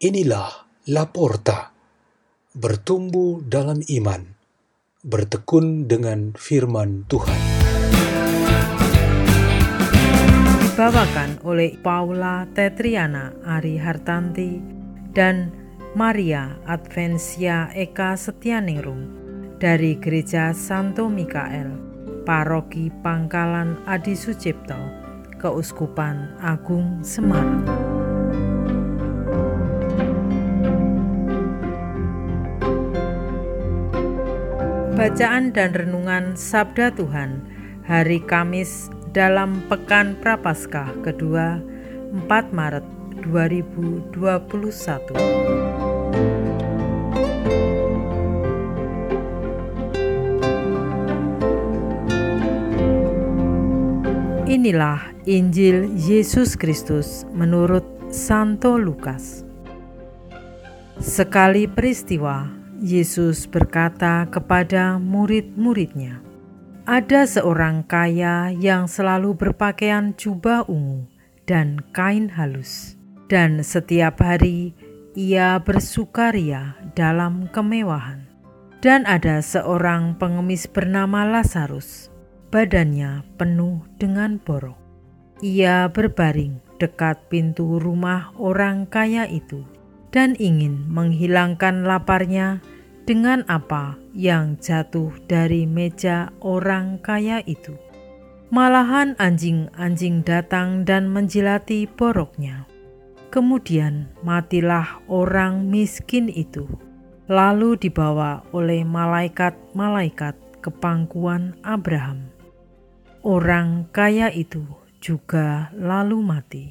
Inilah Laporta, bertumbuh dalam iman, bertekun dengan firman Tuhan. Dibawakan oleh Paula Tetriana Ari Hartanti dan Maria Advensia Eka Setianingrum dari Gereja Santo Mikael, Paroki Pangkalan Adi Sucipto, Keuskupan Agung Semarang. Bacaan dan renungan Sabda Tuhan hari Kamis dalam Pekan Prapaskah kedua 4 Maret 2021. Inilah Injil Yesus Kristus menurut Santo Lukas. Sekali peristiwa, Yesus berkata kepada murid-muridnya, "Ada seorang kaya yang selalu berpakaian jubah ungu dan kain halus, dan setiap hari ia bersukaria dalam kemewahan. Dan ada seorang pengemis bernama Lazarus, badannya penuh dengan borok. Ia berbaring dekat pintu rumah orang kaya itu dan ingin menghilangkan laparnya dengan apa yang jatuh dari meja orang kaya itu. Malahan anjing-anjing datang dan menjilati boroknya. Kemudian matilah orang miskin itu, lalu dibawa oleh malaikat-malaikat ke pangkuan Abraham. Orang kaya itu juga lalu mati,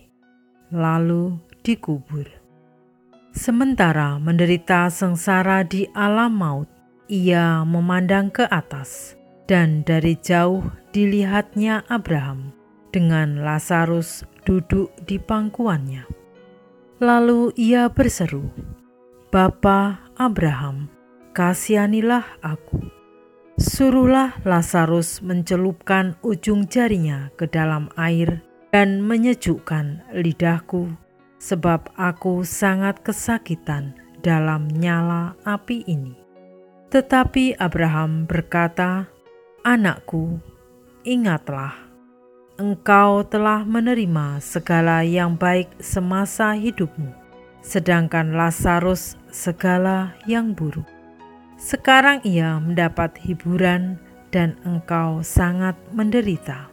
lalu dikubur. Sementara menderita sengsara di alam maut, ia memandang ke atas, dan dari jauh dilihatnya Abraham dengan Lazarus duduk di pangkuannya. Lalu ia berseru, "Bapa Abraham, kasihanilah aku. Suruhlah Lazarus mencelupkan ujung jarinya ke dalam air dan menyejukkan lidahku, sebab aku sangat kesakitan dalam nyala api ini." Tetapi Abraham berkata, "Anakku, ingatlah." engkau telah menerima segala yang baik semasa hidupmu, sedangkan Lazarus segala yang buruk. Sekarang ia mendapat hiburan, dan engkau sangat menderita.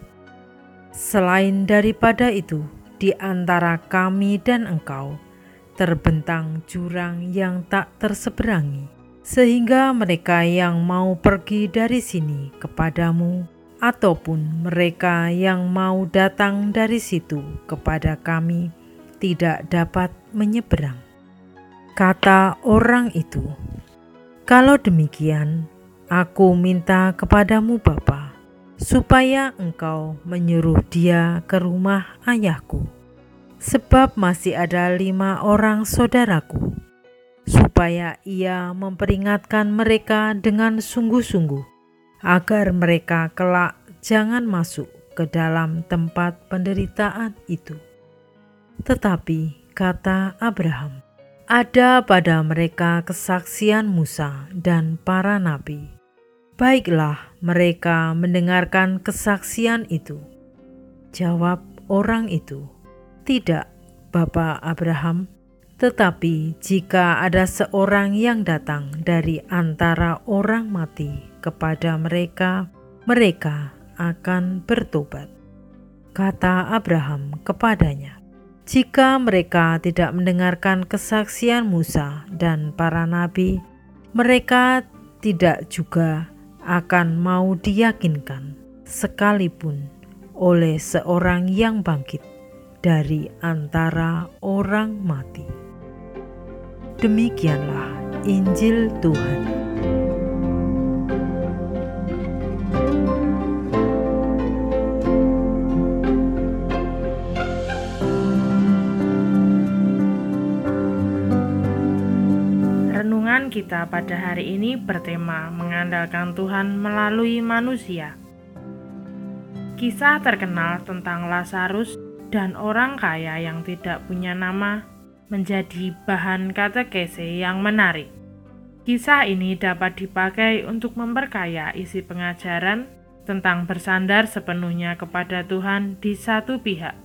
Selain daripada itu, di antara kami dan engkau terbentang jurang yang tak terseberangi, sehingga mereka yang mau pergi dari sini kepadamu ataupun mereka yang mau datang dari situ kepada kami tidak dapat menyeberang. Kata orang itu, "Kalau demikian, aku minta kepadamu, Bapa, supaya engkau menyuruh dia ke rumah ayahku, sebab masih ada lima orang saudaraku, supaya ia memperingatkan mereka dengan sungguh-sungguh." agar mereka kelak jangan masuk ke dalam tempat penderitaan itu. Tetapi kata Abraham, ada pada mereka kesaksian Musa dan para nabi. Baiklah mereka mendengarkan kesaksian itu. Jawab orang itu, "Tidak, Bapak Abraham, tetapi jika ada seorang yang datang dari antara orang mati kepada mereka, mereka akan bertobat. Kata Abraham kepadanya, "Jika mereka tidak mendengarkan kesaksian Musa dan para nabi, mereka tidak juga akan mau diyakinkan, sekalipun oleh seorang yang bangkit dari antara orang mati." Demikianlah Injil Tuhan. Renungan kita pada hari ini bertema mengandalkan Tuhan melalui manusia. Kisah terkenal tentang Lazarus dan orang kaya yang tidak punya nama menjadi bahan katekese yang menarik. Kisah ini dapat dipakai untuk memperkaya isi pengajaran tentang bersandar sepenuhnya kepada Tuhan di satu pihak,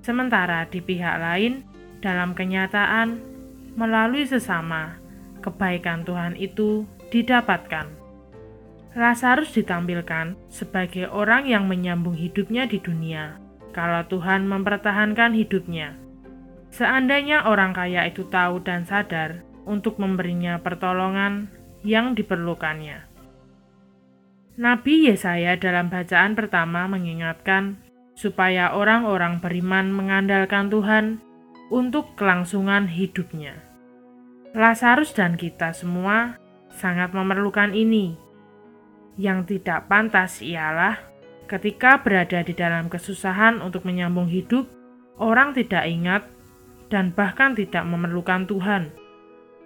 sementara di pihak lain, dalam kenyataan, melalui sesama, kebaikan Tuhan itu didapatkan. Lazarus ditampilkan sebagai orang yang menyambung hidupnya di dunia, kalau Tuhan mempertahankan hidupnya. Seandainya orang kaya itu tahu dan sadar untuk memberinya pertolongan yang diperlukannya. Nabi Yesaya dalam bacaan pertama mengingatkan supaya orang-orang beriman mengandalkan Tuhan untuk kelangsungan hidupnya. Lazarus dan kita semua sangat memerlukan ini. Yang tidak pantas ialah ketika berada di dalam kesusahan untuk menyambung hidup, orang tidak ingat dan bahkan tidak memerlukan Tuhan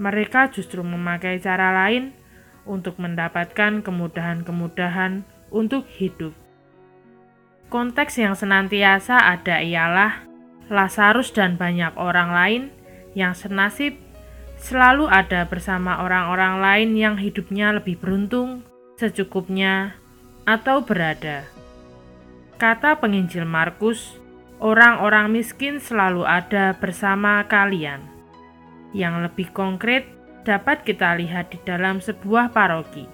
mereka justru memakai cara lain untuk mendapatkan kemudahan-kemudahan untuk hidup. Konteks yang senantiasa ada ialah Lazarus dan banyak orang lain yang senasib selalu ada bersama orang-orang lain yang hidupnya lebih beruntung, secukupnya, atau berada. Kata penginjil Markus, orang-orang miskin selalu ada bersama kalian. Yang lebih konkret dapat kita lihat di dalam sebuah paroki.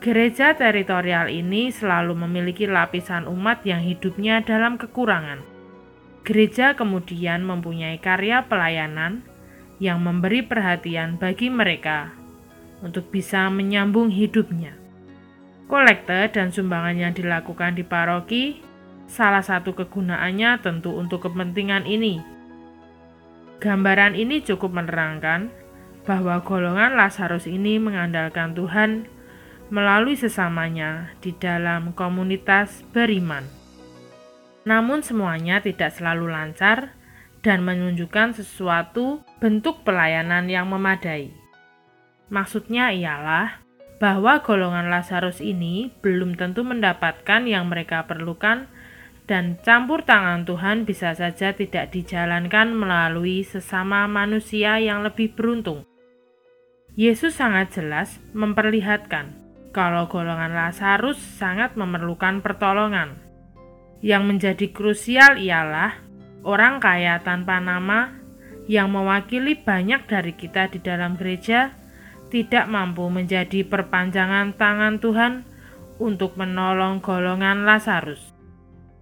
Gereja teritorial ini selalu memiliki lapisan umat yang hidupnya dalam kekurangan. Gereja kemudian mempunyai karya pelayanan yang memberi perhatian bagi mereka untuk bisa menyambung hidupnya. Kolekte dan sumbangan yang dilakukan di paroki, salah satu kegunaannya tentu untuk kepentingan ini, Gambaran ini cukup menerangkan bahwa golongan Lazarus ini mengandalkan Tuhan melalui sesamanya di dalam komunitas beriman. Namun semuanya tidak selalu lancar dan menunjukkan sesuatu bentuk pelayanan yang memadai. Maksudnya ialah bahwa golongan Lazarus ini belum tentu mendapatkan yang mereka perlukan dan campur tangan Tuhan bisa saja tidak dijalankan melalui sesama manusia yang lebih beruntung. Yesus sangat jelas memperlihatkan kalau golongan Lazarus sangat memerlukan pertolongan. Yang menjadi krusial ialah orang kaya tanpa nama yang mewakili banyak dari kita di dalam gereja tidak mampu menjadi perpanjangan tangan Tuhan untuk menolong golongan Lazarus.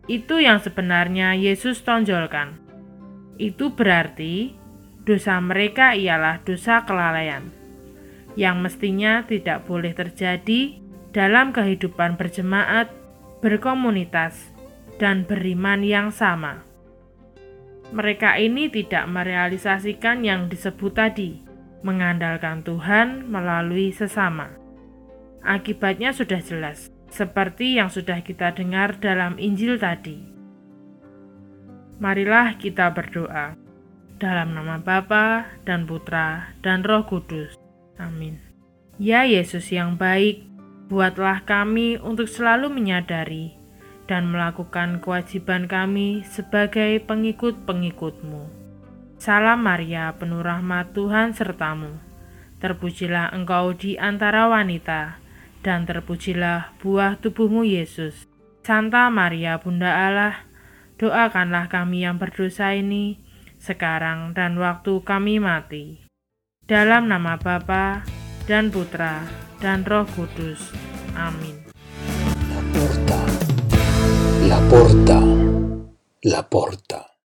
Itu yang sebenarnya Yesus tonjolkan. Itu berarti dosa mereka ialah dosa kelalaian, yang mestinya tidak boleh terjadi dalam kehidupan berjemaat, berkomunitas, dan beriman yang sama. Mereka ini tidak merealisasikan yang disebut tadi, mengandalkan Tuhan melalui sesama. Akibatnya sudah jelas seperti yang sudah kita dengar dalam Injil tadi. Marilah kita berdoa dalam nama Bapa dan Putra dan Roh Kudus. Amin. Ya Yesus yang baik, buatlah kami untuk selalu menyadari dan melakukan kewajiban kami sebagai pengikut-pengikutmu. Salam Maria, penuh rahmat Tuhan sertamu. Terpujilah engkau di antara wanita, dan terpujilah buah tubuhmu Yesus. Santa Maria Bunda Allah, doakanlah kami yang berdosa ini, sekarang dan waktu kami mati. Dalam nama Bapa dan Putra dan Roh Kudus. Amin. La porta, la porta.